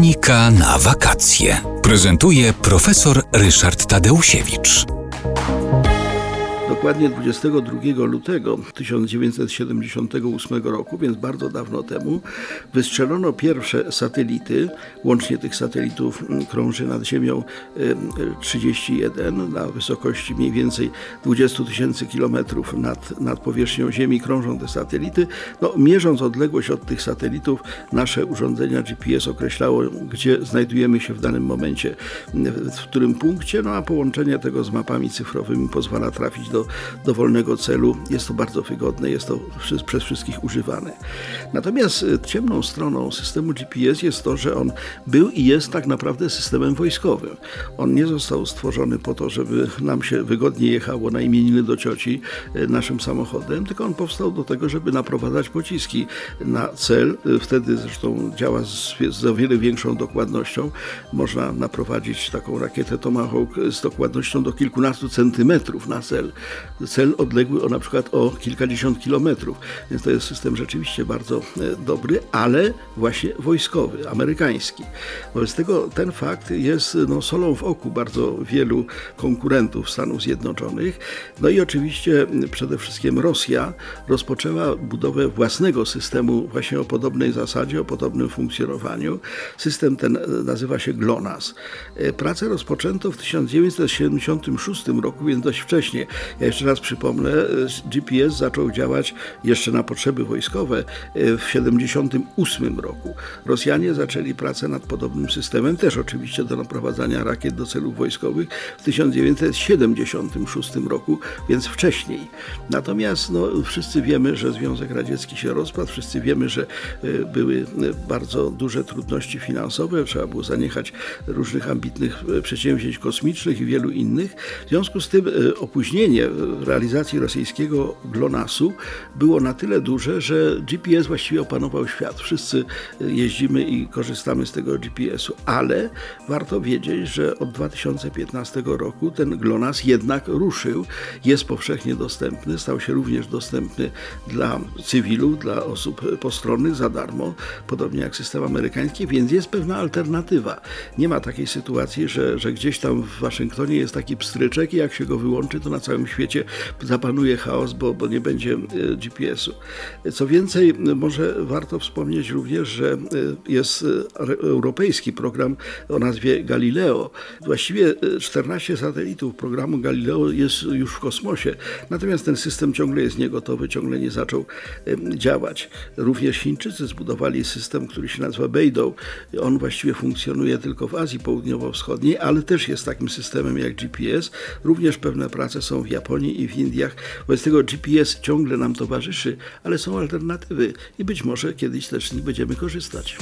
Technika na wakacje. Prezentuje profesor Ryszard Tadeusiewicz. Dokładnie 22 lutego 1978 roku, więc bardzo dawno temu, wystrzelono pierwsze satelity. Łącznie tych satelitów mm, krąży nad Ziemią em, 31 na wysokości mniej więcej 20 tysięcy kilometrów nad, nad powierzchnią Ziemi krążą te satelity. No, mierząc odległość od tych satelitów, nasze urządzenia GPS określało, gdzie znajdujemy się w danym momencie, w którym punkcie, no a połączenie tego z mapami cyfrowymi pozwala trafić do dowolnego celu. Jest to bardzo wygodne, jest to przez, wszystkich używane. Natomiast e, ciemną stroną systemu GPS jest to, że on był i jest tak naprawdę systemem wojskowym. On nie został stworzony po to, żeby nam się wygodnie jechało na imieniny do cioci e, naszym samochodem, tylko on powstał do tego, żeby naprowadzać pociski na cel. E, Wtedy zresztą działa z, z o wiele większą dokładnością. Można naprowadzić taką rakietę Tomahawk z dokładnością do kilkunastu centymetrów na cel cel odległy o na przykład o kilkadziesiąt kilometrów. Więc to jest system rzeczywiście bardzo e, dobry, ale właśnie wojskowy, amerykański. Wobec tego ten fakt jest no, solą w oku bardzo wielu konkurentów Stanów Zjednoczonych. No i oczywiście przede wszystkim Rosja rozpoczęła budowę własnego systemu właśnie o podobnej zasadzie, o podobnym funkcjonowaniu. System ten e, nazywa się GLONASS. E, Pracę rozpoczęto w 1976 roku, więc dość wcześnie. Ja jeszcze raz przypomnę, GPS zaczął działać jeszcze na potrzeby wojskowe e, w 1978 roku. Rosjanie zaczęli pracę nad podobnym systemem, też oczywiście do naprowadzania rakiet do celów wojskowych w 1976 roku, więc wcześniej. Natomiast no, wszyscy wiemy, że Związek Radziecki się rozpadł, wszyscy wiemy, że e, były e, bardzo duże trudności finansowe, trzeba było zaniechać różnych ambitnych przedsięwzięć kosmicznych i wielu innych. W związku z tym opóźnienie realizacji rosyjskiego GLONASS-u było na tyle duże, że GPS właściwie opanował świat. Wszyscy jeździmy i korzystamy z tego GPS-u, ale warto wiedzieć, że od 2015 roku ten GLONASS jednak ruszył, jest powszechnie dostępny, stał się również dostępny dla cywilów, dla osób postronnych za darmo, podobnie jak system amerykański, więc jest pewna alternatywa. Nie ma takiej sytuacji, że, że gdzieś tam w Waszyngtonie jest taki pstryczek i jak się go wyłączy, to na całym świecie zapanuje chaos, bo, bo nie będzie e, GPS-u. Co więcej, może warto wspomnieć również, że e, jest e, europejski program o nazwie Galileo. Właściwie 14 satelitów programu Galileo jest już w kosmosie, natomiast ten system ciągle jest niegotowy, ciągle nie zaczął działać. Również Chińczycy zbudowali system, który się nazywa Beidou. On właściwie funkcjonuje tylko w Azji Południowo-Wschodniej, ale też jest takim systemem jak GPS. Również pewne prace są w Japonii i w Indiach. Wobec tego GPS ciągle nam towarzyszy, ale są alternatywy i być może kiedyś też z nich będziemy korzystać.